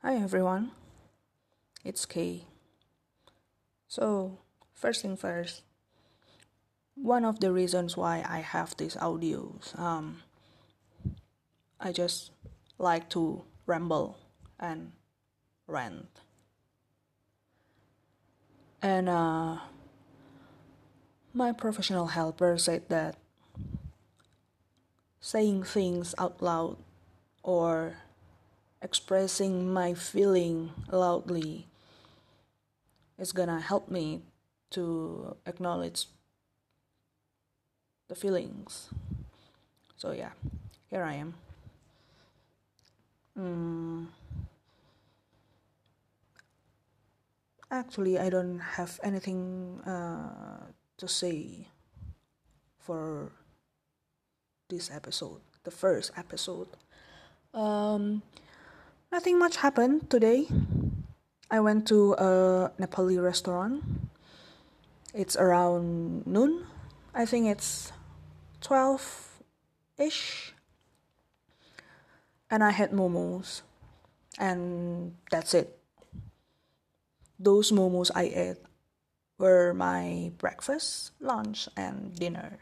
Hi everyone, it's Kay. So, first thing first, one of the reasons why I have these audios, um, I just like to ramble and rant. And uh, my professional helper said that saying things out loud or expressing my feeling loudly is gonna help me to acknowledge the feelings. So yeah, here I am. Mm. Actually, I don't have anything uh, to say for this episode, the first episode. Um, Nothing much happened today. I went to a Nepali restaurant. It's around noon. I think it's 12 ish. And I had momos. And that's it. Those momos I ate were my breakfast, lunch, and dinner.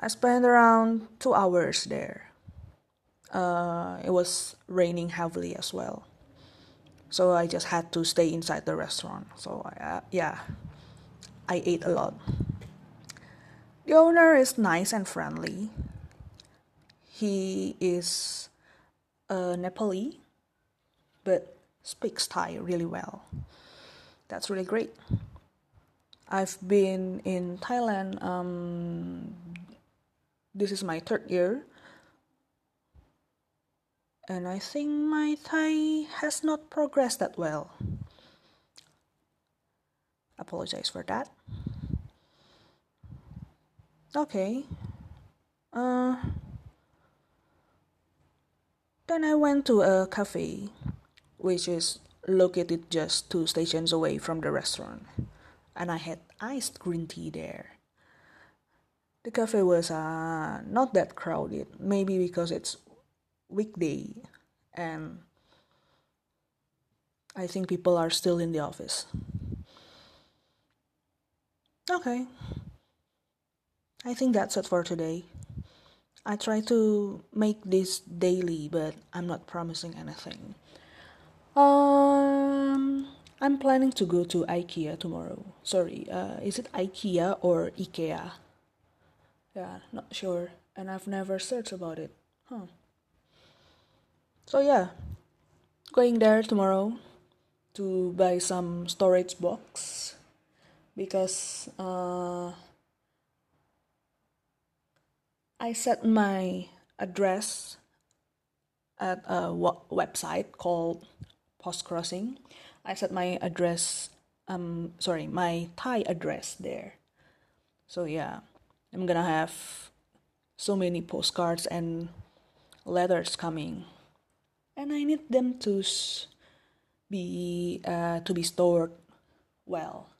I spent around two hours there uh, it was raining heavily as well. So I just had to stay inside the restaurant. So uh, yeah, I ate a lot. The owner is nice and friendly. He is a Nepali, but speaks Thai really well. That's really great. I've been in Thailand. Um, this is my third year and I think my Thai has not progressed that well. Apologize for that. Okay. Uh, then I went to a cafe, which is located just two stations away from the restaurant, and I had iced green tea there. The cafe was uh, not that crowded, maybe because it's weekday and I think people are still in the office. Okay. I think that's it for today. I try to make this daily, but I'm not promising anything. Um, I'm planning to go to IKEA tomorrow. Sorry, uh, is it IKEA or IKEA? Yeah, not sure, and I've never searched about it. Huh. So yeah, going there tomorrow to buy some storage box because uh, I set my address at a website called Postcrossing. I set my address, um, sorry, my Thai address there. So yeah, I'm gonna have so many postcards and letters coming and I need them to be uh, to be stored well.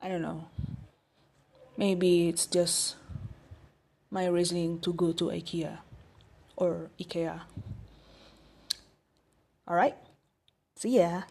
I don't know. Maybe it's just my reasoning to go to IKEA or IKEA. All right. See ya.